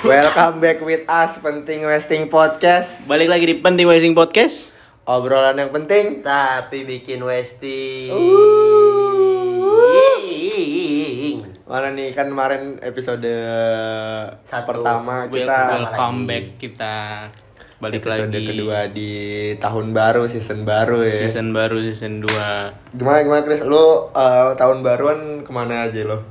Welcome back with us Penting Wasting Podcast Balik lagi di Penting Wasting Podcast. Obrolan yang penting Tapi bikin Westing. Mana nih kan kemarin episode Satu. pertama kita welcome back kita balik episode lagi kedua di tahun baru season baru ya. season baru season 2 Gimana gimana Chris? Lu eh, tahun baruan ke mana aja lo?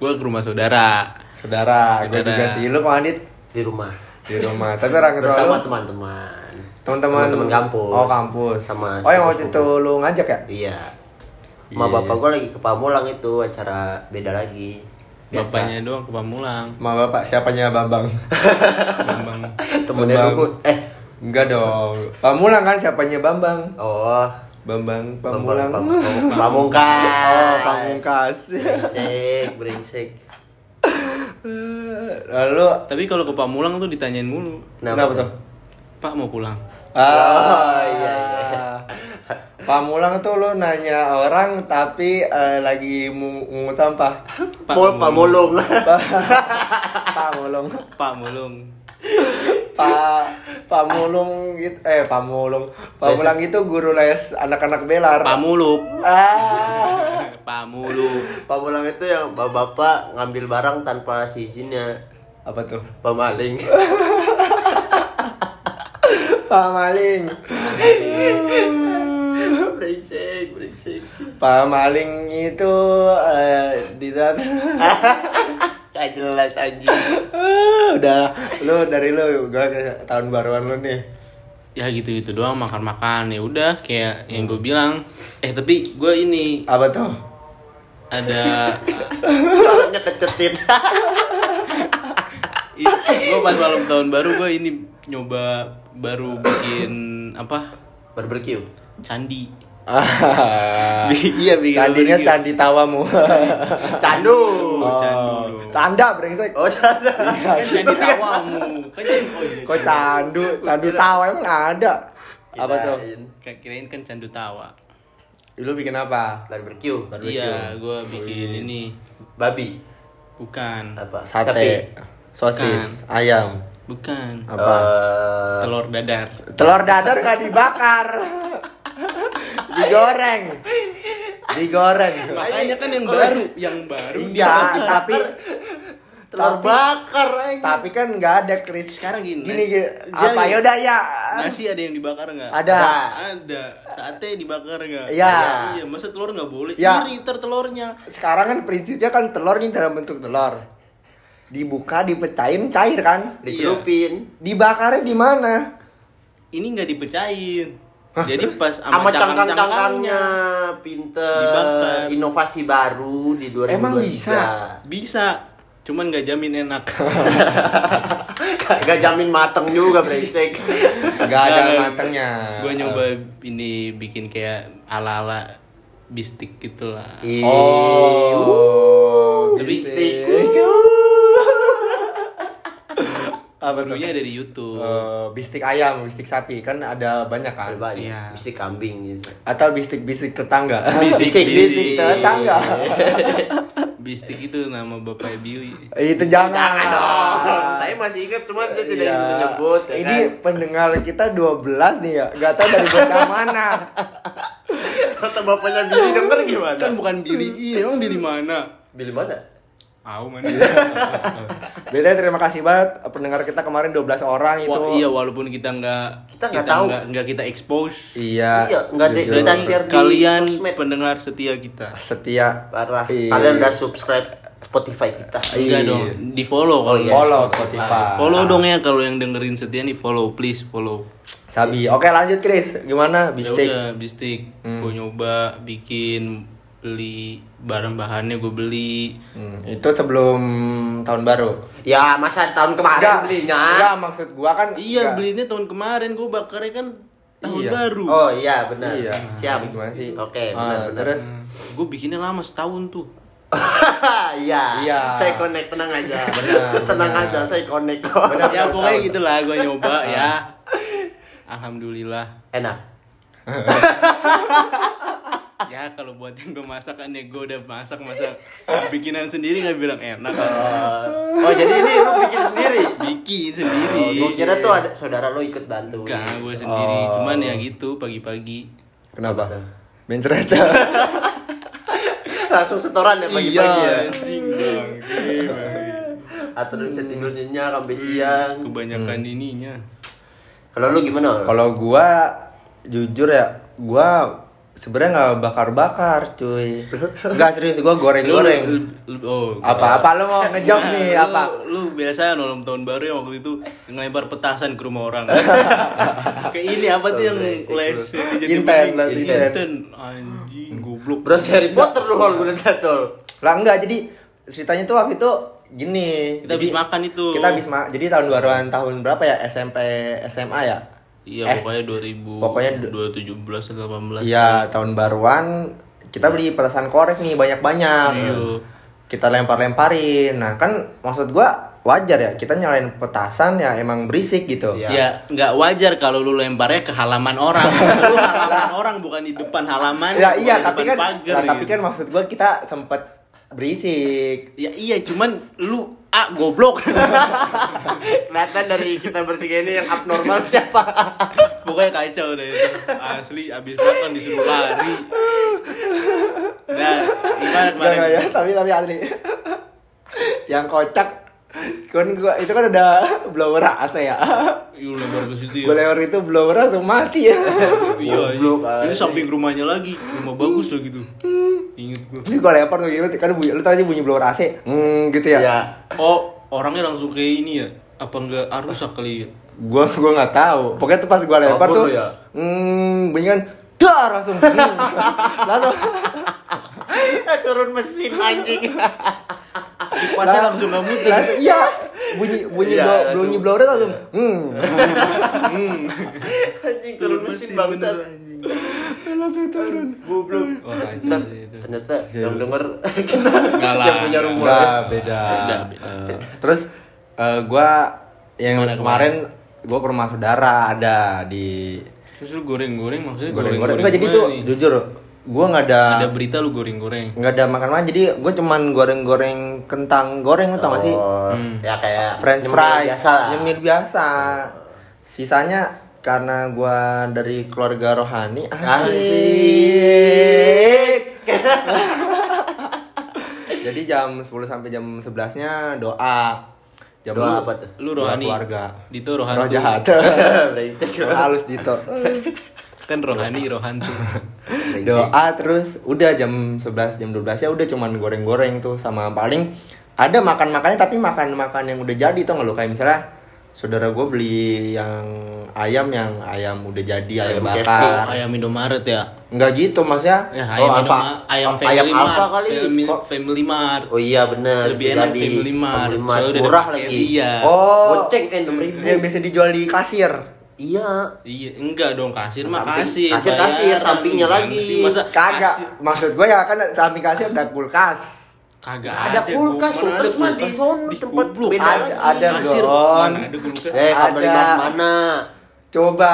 Gue ke rumah saudara. Saudara, gue juga sih. Lu Dit? Di rumah. Di rumah. Tapi orang Bersama lu teman-teman. teman-teman Teman-teman kampus. Oh kampus. Sama oh yang waktu itu lu ngajak ya? Iya. Ma Iya. bapak gue lagi ke Pamulang itu acara beda lagi. Biasa. Bapaknya doang ke Pamulang. Ma bapak siapanya Bambang? Bambang. Temennya Bambang. Eh. Enggak dong. Pamulang kan siapanya Bambang? Oh. Bambang Pamulang. Pamulang. Pamungkas. Oh, Pamungkas. Brengsek, brengsek. Lalu Tapi kalau ke Pamulang tuh ditanyain mulu. kenapa tuh? Pak mau pulang. Ah, Oh, iya, iya. Pamulang tuh lu nanya orang tapi eh, lagi mungut sampah. Pak Mul Pamulung. Pamulung. Pak mulung. Pak Pamulung gitu eh Pamulung. Pamulang itu guru les anak-anak belar. Pamulup. Ah. Pamulup. Pamulang itu yang bapak ngambil barang tanpa si izinnya. Apa tuh? Pemaling. Pak Maling. brengsek, brengsek. Pak Maling itu eh, di saat Gak jelas anjing. Ah, udah lu dari lu gua ke tahun baruan lu nih. Ya gitu-gitu doang makan-makan ya udah kayak yang gue bilang. Eh tapi gue ini Apa tuh? Ada Soalnya kecetit. gue pas malam tahun baru gue ini nyoba baru bikin apa Barbecue. candi Ah. iya bikin Candinya candi tawamu. Candu. Oh, candu Oh, dong. Canda brengsek. Oh, canda. kan candi tawamu kan oh iya Kok candu? Candu tawa emang ada. Apa tuh? Kirain kan candu tawa Lu bikin apa? Barbecue. Barbecue. iya gue bikin ini Babi. bukan Apa? Sate, sosis, ayam, bukan apa? Eh, telur dadar Telur dadar gak dibakar. Digoreng. Digoreng. makanya kan yang baru yang baru Iya, tapi telur tapi- bakar aja. tapi kan nggak ada Chris. sekarang gini Gini, gini. Apa yaudah ya? Nasi ada yang dibakar nggak Ada. ada sate dibakar nggak Iya. iya masa telur nggak boleh Ya. iri ter telurnya Sekarang kan prinsipnya kan telur ini dalam bentuk telur. Dibuka, dipecahin, cair kan? Dicelupin. Dibakarnya di mana? ini nggak dipecahin Hah, jadi terus? pas Sama cangkang-cangkangnya. cangkang-cangkangnya Pinter. Dibakar. Inovasi baru di 2023. Emang bisa? bisa cuman nggak jamin enak Gak jamin mateng juga brengsek. Gak ada matangnya. gue nyoba ini bikin kayak ala ala bistik gitu lah Ih, Oh, Tapi- bistik. Apa tuh? Dulunya dari YouTube Eh, bistik ayam, bistik sapi kan ada banyak kan? Ada banyak. Iya. Mesti kambing gitu. Atau bistik-bistik tetangga. Bisik tetangga. bistik itu nama bapaknya Billy Itu jangan. Jangan dong. Saya masih ingat cuma dia tidak Iya. menyebut. ya Ini kan? pendengar kita 12 nih ya. Gak tahu dari bocah mana. Kata bapaknya Billy denger gimana? kan bukan Billy ini emang Billy mana Billy mana? Tahu mana Beda terima kasih banget pendengar kita kemarin 12 orang itu. Wah, iya walaupun kita nggak Kita nggak tahu. nggak nggak kita expose Iya. Iya, nggak jujur. kita share di kalian sosmed. pendengar setia kita Setia. Parah. Iya. Kalian udah subscribe Spotify kita. enggak Iya. dong di follow kalau Oh, iya. Follow Spotify. follow dong ya kalau yang dengerin setia nih follow please follow Sabi. Oke lanjut Chris. Gimana bistik? Ya udah bistik Hmm. gue nyoba bikin beli barang bahannya gue beli Hmm, itu sebelum tahun baru. Ya, masa tahun kemarin belinya? Enggak, maksud gua kan iya enggak. belinya tahun kemarin gue bakarnya kan tahun Iya. baru Oh iya benar. Iya. Siap. Gimana sih? Oke, Ah, benar benar. terus gue bikinnya lama setahun tuh Iya. Iya. Saya connect tenang aja. Benar, tenang benar. aja, saya connect kok. Benar. ya pokoknya gitulah gue nyoba ya alhamdulillah Enak. Ya kalau buat yang gue masak kan ya gue udah masak masak bikinan sendiri nggak bilang enak Oh, oh, jadi ini lu bikin sendiri? bikin Oh, sendiri gue kira tuh ada saudara lu ikut bantu. Enggak, gue sendiri Oh. cuman ya gitu pagi-pagi Kenapa? Mencret. Langsung setoran ya pagi-pagi ya. anjing bang Atau lu bisa tidur nyenyak sampai siang. kebanyakan ininya Kalau lu gimana? Kalau gua jujur ya, gua sebenarnya nggak bakar-bakar, cuy. Enggak serius, gua goreng-goreng. Oh Apa apa lu mau ngejawab nih Lu- apa? Lu biasa malam tahun baru yang waktu itu ngelempar petasan ke rumah orang. Kayak ini apa tuh yang les Inten, les inten. Inten anjing goblok. Berarti Harry Potter lu kalau gue lihat. Lah enggak, jadi ceritanya tuh waktu itu gini. Kita habis makan itu. Kita habis ma jadi tahun baruan tahun berapa ya? SMP SMA ya? Iya Eh, pokoknya 2000 pokoknya du- 2017 atau 18. Iya, tahun baruan kita beli petasan korek nih banyak-banyak. Iya. Kita lempar-lemparin. Nah, kan maksud gua wajar ya, kita nyalain petasan ya emang berisik gitu. Iya. Ya nggak wajar kalau lu lemparnya ke halaman orang. lu halaman orang bukan di depan halaman. Ya iya, di tapi depan kan pagar nah, tapi gitu. kan maksud gua kita sempet berisik. Ya iya, cuman lu ah goblok. Kelihatan dari kita bertiga ini yang abnormal siapa? Pokoknya kacau deh itu. Asli abis makan disuruh lari. Nah, gimana kemarin? Jangan ya, tapi tapi asli. Yang kocak kan gua itu kan ada blower AC ya. Yuk lempar ke situ ya. lewat itu blower langsung mati ya. Iya, iya. Ini asli. samping rumahnya lagi. Rumah bagus lah gitu. Ingat gue. Terus gue lempar tuh gitu, kan bunyi, lu tau sih bunyi blower AC, hmm, gitu ya. Ya. Oh, orangnya langsung kayak ini ya? Apa enggak arus kali ya? Gua gua nggak tahu. Pokoknya tuh pas gua lempar tuh, ya? hmm, bunyi kan, dar langsung, hmm, langsung, Turun mesin anjing. Kipasnya langsung nggak muter. langsung, iya, bunyi bunyi Iya, blow, langsung. bunyi blower langsung, hmm, anjing turun mesin bangsat. langsung turun. Goblok. Sih itu. Ternyata yang denger Enggak lah. yang punya rumah. Enggak, beda. Beda, beda. Eh, terus eh, gua yang kemarin gua ke rumah saudara ada di Terus lu goreng-goreng maksudnya goreng-goreng. Enggak jadi tuh jujur, gua nggak ada Ada berita lu goreng-goreng. nggak ada makan makan jadi gue cuman goreng-goreng kentang goreng lu tau gak sih Oh, Hmm. ya kayak french nyemil fries biasa lah. nyemil biasa sisanya karena gua dari keluarga rohani asik, Asik. jadi jam 10 sampai jam 11 nya doa jam Doa lu- apa tuh? Lu rohani. keluarga Dito rohani. roh jahat halus dito Kan rohani, rohantu. Brengsek. Doa terus udah jam 11 jam 12 ya udah cuman goreng-goreng tuh sama paling ada makan-makannya tapi makan-makan yang udah jadi tuh nggak lo kayak misalnya saudara gue beli yang ayam yang ayam udah jadi ayam, Ayam bakar Oh, ayam Indomaret ya? nggak gitu maksudnya Ya, Oh, ayam Alfa. Indoma- ayam Oh, Family ayam Mart. Alfa kali. Family, Kok- Family Mart. Oh iya bener Lebih enak jadi. Family Mart. Family Mart. Murah lagi. Iya. oh Goceng kan enam ribu. yang biasa dijual di kasir Iya. Iya, enggak dong kasir mah kasir. kasir- kasir, sampingnya lagi. sih? Masa kagak kasir? maksud gue ya kan samping kasir ada kulkas Kagak Ada kulkas, ada kulkas mah di sono Di tempat beda Ada- lagi. ada, kasir. Mana ada kulkas? Eh, Ada. Mana? coba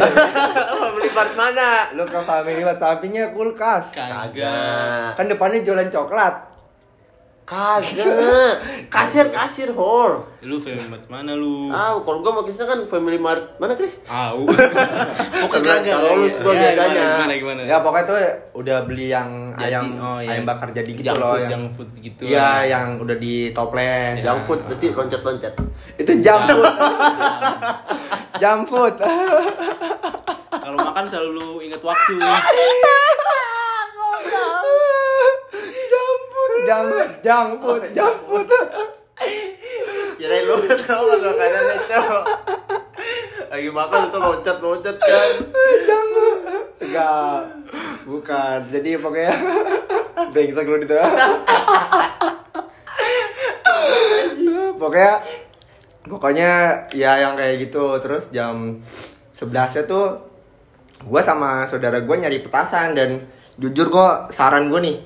Family Mart mana? lu ke family Mart sampingnya kulkas Kagak. kan depannya jualan coklat Kagak. Kasir kasir hor. Lu Family Mart mana lu? Ah, kalau gua maksudnya kan Family Mart mana Kris? Au. Pokoknya kagak. Kalau lu gua Ya, biasanya. Gimana gimana? ya pokoknya tuh udah beli yang Jadi, ayam oh, iya. ayam bakar jadi gitu Junk loh food, yang junk food gitu. iya yang udah di toples Junk food berarti loncat-loncat. itu junk food junk food Kalau makan selalu lu inget waktu. Junk food junk junk food junk food. Kirain lu tau kan makanannya cowok. Lagi makan tuh loncat-loncat kan. junk food enggak bukan. Jadi pokoknya brengsek lu itu pokoknya pokoknya ya yang kayak gitu. Terus jam 11 nya tuh gua sama saudara gua nyari petasan dan jujur gua saran gua nih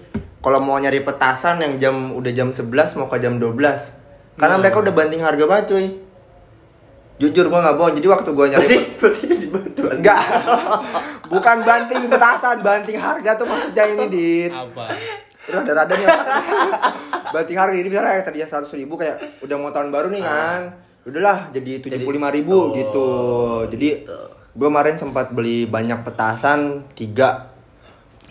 kalau mau nyari petasan yang jam udah jam 11 mau ke jam 12 karena mereka udah banting harga banget cuy jujur gua nggak bohong jadi waktu gua nyari Berarti. Bukan banting petasan, banting harga tuh maksudnya ini, Dit. Apa? Rada-rada nih. banting harga ini misalnya yang tadinya 100 ribu kayak udah mau tahun baru nih kan. Udahlah jadi 75 ribu Oh, gitu. Jadi gitu. gue kemarin sempat beli banyak petasan tiga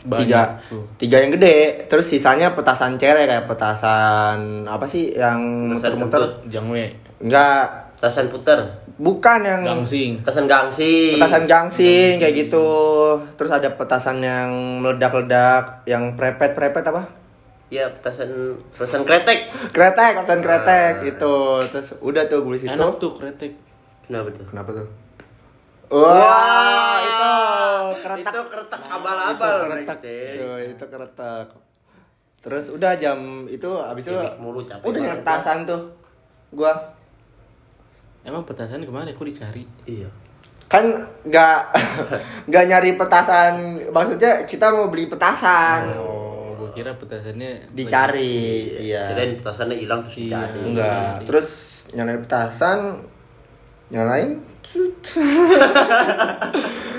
Banyak tiga tuh. tiga yang gede terus sisanya petasan cere kayak petasan apa sih yang Petasan muter-muter. Jangwe. enggak Tasan puter, bukan yang Gangsing. tasan gangsi. petasan gangsing kayak gitu terus ada petasan yang meledak-ledak yang prepet prepet apa Ya, petasan petasan kretek. kretek petasan kretek itu terus udah tuh gue situ Enak tuh kretek. Kenapa tuh? kenapa tuh wah itu kretek Itu keretak itu abal-abal. keretek brengsek. cuy itu keretek terus udah jam itu abis itu mulu, capek udah nyari banget. petasan tuh gua Emang petasan ke mana? Aku dicari. Iya. kan nggak nggak nyari petasan maksudnya kita mau beli petasan Oh, gua kira petasannya dicari iya Kirain petasannya hilang terus Iya. dicari. enggak terus nyalain petasan nyalain.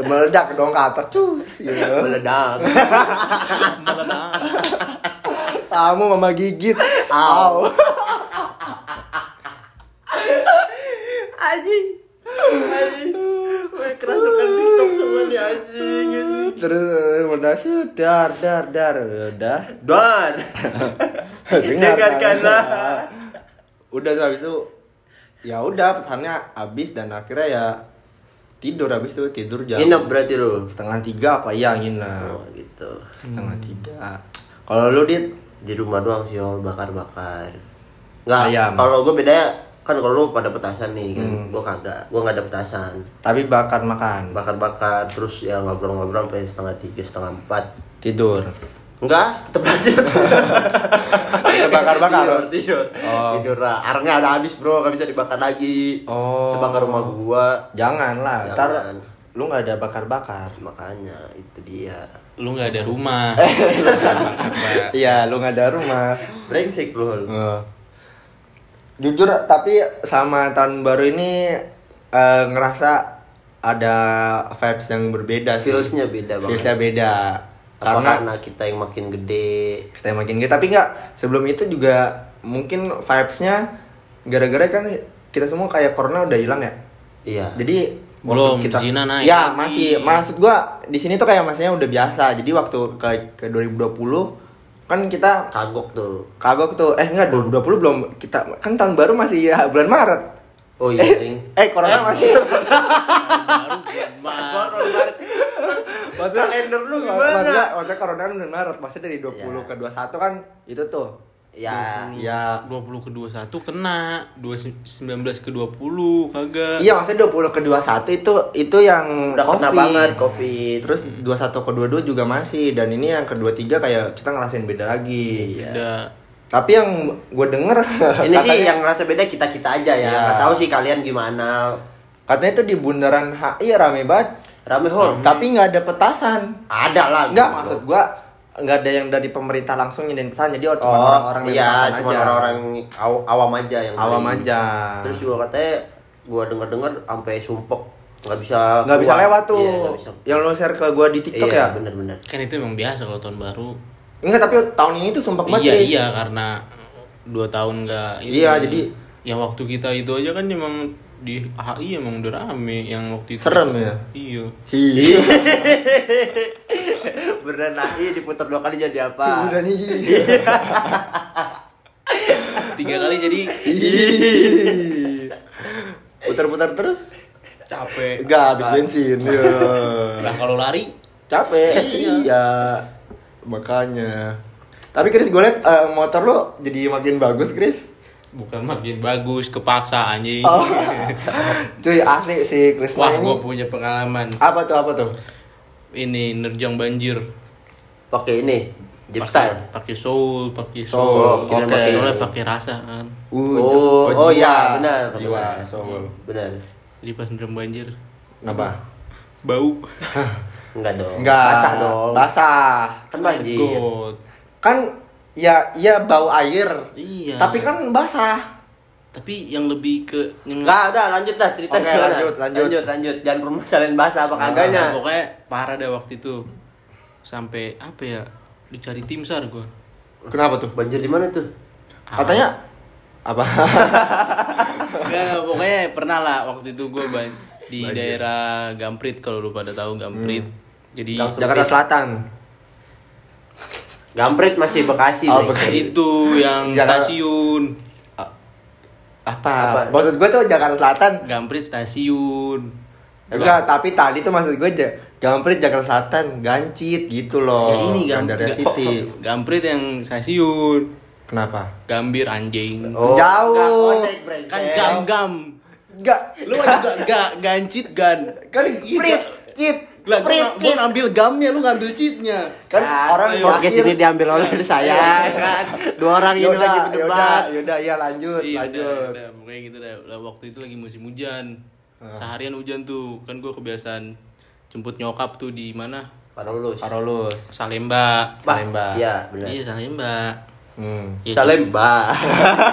meledak dong ke atas cus gitu. Meledak. Meledak. kamu mama gigit au. Anjing. Wih, kerasukan TikTok sama nih anjing. anjing. terus udah sudah dar dar udah Dan. Dengarkanlah. udah habis itu ya udah pesannya habis dan akhirnya ya tidur habis itu tidur jam Nginep berarti lu. setengah tiga apa iya nginep Oh, gitu. setengah tiga kalau lu dit Di rumah doang sih, Ol, bakar-bakar. Enggak, Ayam. kalau gue beda kan kalau lu pada petasan nih kan, Hmm. gue kagak, gue nggak ada petasan. tapi bakar makan Bakar-bakar terus ya ngobrol-ngobrol sampai setengah tiga, setengah empat. tidur Enggak, tetep lanjut. bakar-bakar tidur, tidur. Oh. Tidur lah. Arangnya ada habis bro, gak bisa dibakar lagi. Oh. Sebakar rumah gua. jangan lah ntar Jangan. lu nggak ada bakar bakar Makanya itu dia. Lu nggak ada rumah. iya lu nggak ada rumah Brengsek lu. Eh, jujur tapi sama tahun baru ini eh, ngerasa ada vibes yang berbeda sih Feelsnya beda banget. Feelsnya beda karena karena kita yang makin gede. kita makin gitu tapi nggak sebelum itu juga mungkin vibesnya gara-gara kan kita semua kayak corona udah hilang ya? Iya. jadi Belum, di Cina naik. Ya masih maksud gua di sini tuh kayak masanya udah biasa. Jadi waktu ke ke 2020 kan kita Kagok tuh. kagok tuh. Eh enggak 2020 belum. Kita kan tahun baru masih ya, bulan Maret. Oh iya, ding. eh corona masih Baru maksudnya Kalender lu maksudnya gimana? maksudnya corona kan bulan Maret maksudnya dari 20 Ya. ke 21 kan itu tuh Ya. ya 20 ke 21 kena, 19 ke 20 kagak. iya maksudnya 20 ke 21 itu itu yang Udah kena COVID. banget covid. terus 21 ke 22 juga masih dan ini yang ke 23 kayak kita ngerasain beda lagi Iya. Udah tapi yang gue denger Ini sih katanya- yang ngerasa beda kita kita aja ya. Iya. Nggak tahu sih kalian gimana. katanya itu di bundaran HI rame banget Rame hol. tapi nggak ada petasan Ada lah. Enggak, gitu. maksud gua nggak ada yang dari pemerintah langsung nyediain pesan jadi cuma Oh, orang-orang yang iya, petasan cuma aja. orang-orang aw- awam aja yang awam beli. aja. Terus juga katanya gua denger-denger sampai sumpek nggak bisa nggak bisa lewat tuh. Iya, nggak bisa. Yang lo share ke gua di TikTok iya, ya? bener-bener. kan itu emang biasa kalau tahun baru. Enggak, tapi tahun ini tuh sumpah banget. iya iya karena dua tahun nggak ini. Iya, jadi- yang waktu kita itu aja kan emang di HI emang udah rame yang waktu itu. Serem ya? Iya. Hi. Beneran nahi diputar dua kali jadi apa? Udah nih. Tiga kali jadi. Putar-putar terus capek. enggak habis bensin. Ya. Nah kalau lari Capek. Iya. Makanya. Tapi Chris gue liat eh, motor lo jadi makin bagus, Chris. Bukan makin bagus kepaksa anjing. Oh. Cuy, asli si Chris Wah, ini. gue punya pengalaman. Apa tuh? Apa tuh? Ini nerjang banjir. Pakai ini Jeep Pakai- style. Pakai soul, pakai Soul, soul. oke. Pakai soalnya pakai rasa kan. Uh, Oh, oh jiwa. iya, benar. Jiwa, Benar. soul. Bener. Jadi pas nerjang banjir Kenapa? bau. Enggak dong. Enggak. Basah dong. Basah. Kan banjir. God. Kan ya iya bau air. Iya. Tapi kan basah. tapi yang lebih ke yang Enggak, udah lanjut dah cerita Oke, gimana? lanjut, lanjut. lanjut, lanjut. Jangan permasalahan bahasa apa Nah, kagaknya. pokoknya parah deh waktu itu sampai apa ya dicari tim sar gue Kenapa tuh? Banjir di mana tuh? Katanya apa? Enggak, pokoknya pernah lah waktu itu gue di daerah Gamprit kalau lu pada tahu Gamprit jadi Gang Jakarta Selatan. Gamprit masih Bekasi. Oh. Bekasi. itu yang Jakarta- stasiun Apa? Apa? Maksud gue tuh Jakarta Selatan. Gamprit stasiun Enggak, tapi tadi tuh maksud gue ja- Gamprit Jakarta Selatan, Gancit gitu loh. ya ini Gam- Gandaria Ga- City. Gamprit yang stasiun Kenapa? Gambir anjing Oh, Jauh. bre. kan gam gam Enggak. lu juga gak gancit gan Kan Iya. prit, cit. Lah cit. ngambil gamnya lu ngambil cheatnya Kan Ah, orang podcast terakhir- ini diambil oleh saya kan. Dua orang ini Yaudah, lagi yaudah, berdebat. yaudah, iya lanjut, Iya, lanjut. udah, udah, pokoknya gitu dah. Lah, waktu itu lagi musim hujan. Ah. Seharian hujan tuh. Kan gue kebiasaan jemput nyokap tuh di mana? Parolus. Parolus. Salemba. Bah, Salemba. Iya, benar. Iya, Salemba. Hmm. Ya, Salemba.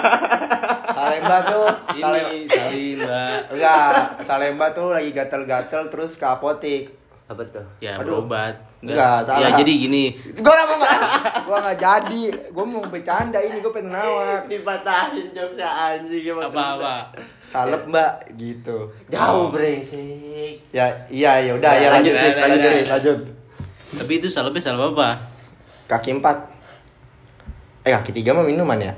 Salemba tuh, Ini Salemba. Enggak, Salemba tuh lagi gatel-gatel terus ke apotik. Apa tuh? Ya, Aduh. berobat. Enggak, salah. Ya, jadi gini. Gua enggak mau gua enggak jadi. Gua mau bercanda ini, gua pengen nawak. Dipatahin jam anjing gimana? Apa-apa. Salep, Mbak, gitu. Jauh brengsek. Ya, iya ya udah Ya, ya lanjut, lanjut, lanjut, lanjut, lanjut. lanjut. Tapi itu salepnya salep apa? Kaki empat. Eh, kaki tiga mah minuman ya?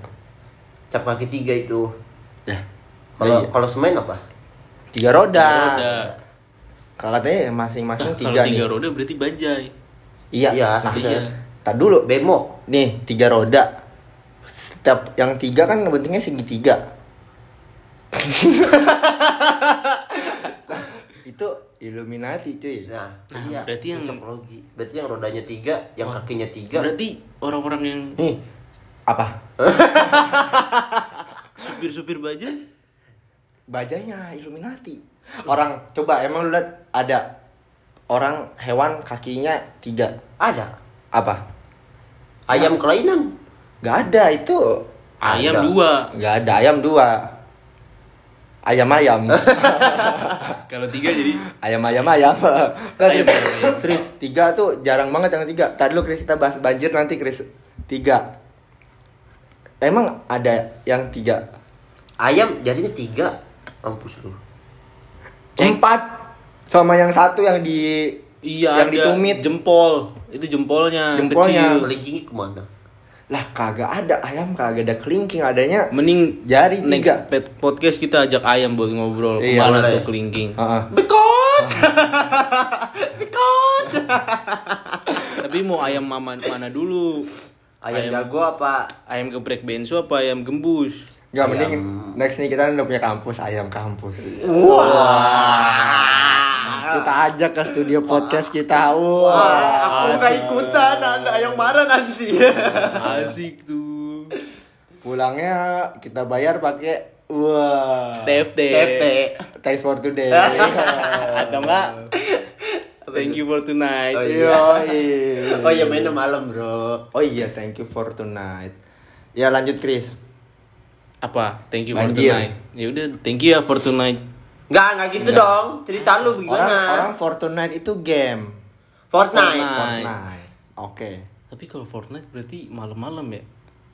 Cap kaki tiga itu. Ya. Kalau Iya. kalau semen apa? tiga roda. Roda. Kalau katanya masing-masing Kalau tiga tiga nih. roda berarti bajai. Iya. Iya, Nah, iya. tak dulu. Bemo. Nih, tiga roda. Setiap yang tiga kan bentuknya segitiga. itu Illuminati cuy. Nah, Nah, iya. berarti yang- logi. Berarti yang rodanya tiga, yang Wah. kakinya tiga. Berarti orang-orang yang Nih, apa? supir-supir bajai Bajanya Illuminati. Orang coba emang lu lihat ada orang hewan kakinya tiga. Ada. Apa? Ayam kelainan. Gak ada itu. ayam Ada. dua. Gak ada ayam dua. Ayam ayam. Kalau tiga jadi ayam ayam ayam. Nggak, Ayam, serius, tiga tuh jarang banget yang tiga. Tadi lu Chris kita bahas banjir nanti Chris tiga. Emang ada yang tiga? Ayam jadinya tiga. Mampus lu. Empat sama yang satu yang di Iya yang ada ditumit. jempol itu jempolnya Jempolnya. kecil. Melingkingi ke mana? Lah kagak ada ayam kagak ada kelingking adanya. mending Jari next tiga. pet- podcast kita ajak ayam buat ngobrol Iya, ke mana tuh kelingking Heeh. Because. Because. tapi mau ayam mama mana dulu Ayam jago apa? ayam geprek bensu apa ayam gembus Gak Ayam. mending next nih kita udah punya kampus ayam kampus. Wah. Kita ajak ke studio podcast kita. Wah. Wah, aku nggak asik. ikutan, anda yang marah nanti. asik tuh Pulangnya kita bayar pakai wah. TFT TFT. Thanks for today. atau enggak thank you for tonight Oh, iya. Yoi. Oh iya mainnya malam bro. Oh iya, thank you for tonight. Ya lanjut Chris. apa thank you Banjir. for tonight ya udah thank you ya for tonight Nggak, nggak gitu Nggak. dong. Cerita lu Orang gimana? orang for tonight itu game. Fortnite. Fortnite. Fortnite. Oke. tapi kalau Fortnite berarti malam-malam ya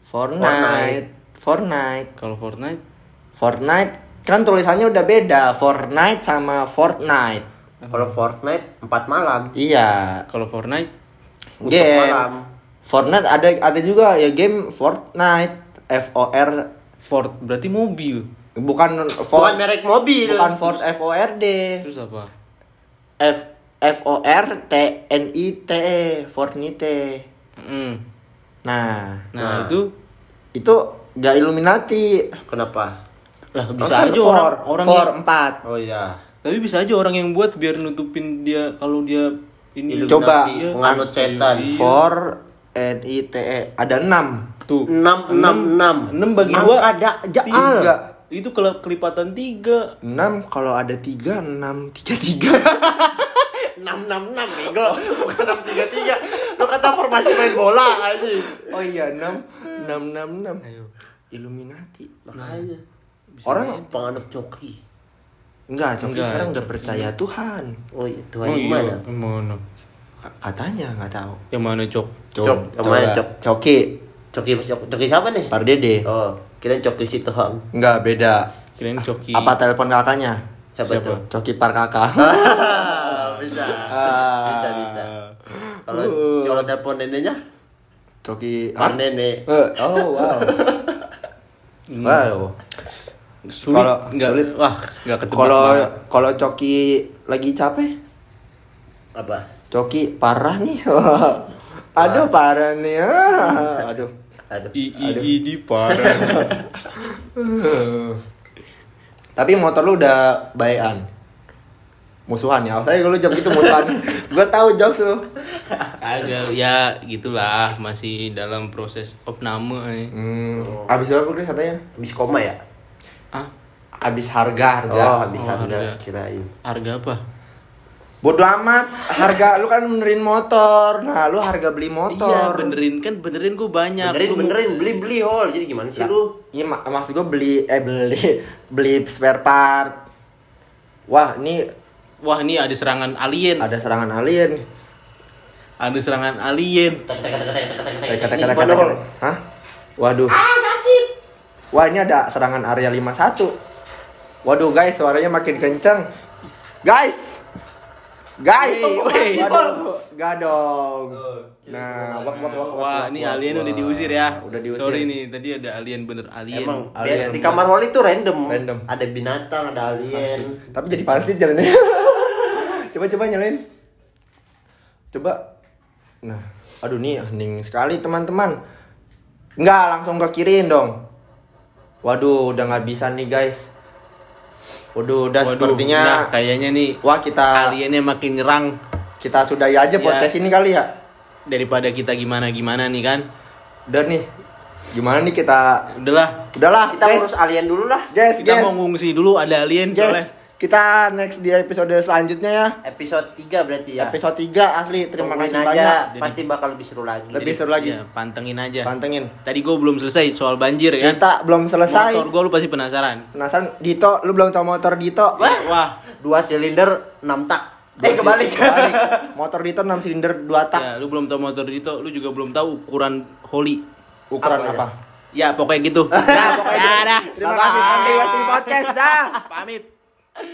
Fortnite. Fortnite. kalau Fortnite Fortnite kan tulisannya udah beda. Fortnite sama Fortnite. Kalau Fortnite empat malam. Iya. kalau Fortnite Untuk Game. malam. Fortnite ada ada juga ya game Fortnite. F O R Ford berarti mobil bukan Bukan Ford merek mobil. bukan Ford F O R D. terus apa F F O R T N I T E Fortnite. Hmm. Nah, Nah, Nah. itu itu gak Illuminati. Kenapa? lah bisa Kan aja for, orang orang for yang- empat. Oh iya. tapi bisa aja orang yang buat biar nutupin dia kalau dia ini Illuminati, Coba. penganut setan. Iya. For N I T E ada enam. tuh Enam, enam, enam. enam bagi Angka gua da- jaal. Itu kalau kelipatan tiga Enam kalau ada tiga enam tiga tiga. Enam, enam, enam, bego. Bukan enam tiga tiga. Lo kata formasi main bola aja. Oh iya enam enam enam enam. Illuminati. Makanya. Orang Penganut coki. enggak, Coki Enggak, sekarang udah Coki. percaya Tuhan. Oh iya, Tuhan Oh, iya. mana? Katanya nggak tahu. Yang mana cok? Cok, yang mana. Cok? Coki, Coki, coki, coki siapa nih? Par Dede. Oh, kirain coki si Tohang. Enggak, beda. Kirain coki. Apa telepon kakaknya? Siapa, Siapa? tuh? Coki par kakak. bisa. Ah. Bisa, bisa. Kalau Uh. kalau telepon neneknya, Coki par nenek. Eh, Oh, wow. wow. Sulit. Nggak- sulit. Wah, nggak ketebak Kalau kalau Coki lagi capek, Apa? Coki parah nih. Aduh, parah nih. Ah, Aduh. Aduh. I, i, i, di parah. Tapi motor lu udah bayan. Musuhan ya. Saya lu jawab gitu musuhan. Gua tahu jawab lu. Agak ya gitulah masih dalam proses opname. eh. Hmm, habis berapa Chris katanya? Habis koma ya? Ah, Habis harga, harga. Oh, habis Oh, harga harga. kirain. harga apa? Bodoh amat, harga lu kan benerin motor. Nah, lu harga beli motor. Iya, benerin kan benerin gue banyak. Benerin, Lu benerin, beli beli hol. Jadi gimana sih lu? Iya, mak maksud gua beli eh beli beli spare part. Wah, ini Wah, ini ada serangan alien. ada serangan alien. Ada serangan alien. Hah? Waduh. Wah, ini ada serangan area 51. Waduh, guys, suaranya makin kenceng. Guys. Wey. Waduh, Gak dong. Nah, wak wak wak. wak, Wah, ini alien udah diusir ya. Udah diusir. Sorry nih, tadi ada alien bener alien. Emang Alien. di, kamar hol itu random. Random. Ada binatang, ada alien. Tapi jadi panas nih jalannya. coba coba nyalain. Coba. Nah, aduh nih hening sekali teman-teman. Enggak, langsung ke kiriin dong. Waduh, udah nggak bisa nih guys. Waduh, udah Waduh, sepertinya nah, kayaknya nih wah kita aliennya makin nyerang kita sudahi aja Ya. podcast ini kali ya. daripada kita gimana gimana nih kan. Udah nih. Gimana nih kita Udahlah, udahlah Kita guys. urus alien dulu lah. Guys, kita guys. mau ngungsi dulu ada alien soalnya. Kita next di episode selanjutnya ya. Episode 3 berarti ya. Episode 3 asli terima Tungguin kasih aja. banyak. Jadi- Pasti bakal lebih seru lagi. Lebih seru lagi. Ya, pantengin aja. Pantengin. Tadi gue belum selesai soal banjir ya kan. Cerita belum selesai. Motor gue lu pasti penasaran. Penasaran Dito, lu belum tahu motor Dito? Wah, Dua silinder 6 tak. Eh kebalik. Kebalik. Motor Dito 6 silinder 2 tak. ya lu belum tahu motor Dito, lu juga belum tahu ukuran Holly. Ukuran Apa apa? Ya pokoknya gitu. Ya, pokoknya Ya, gitu. dah. Terima kasih Westi Podcast dah. Pamit.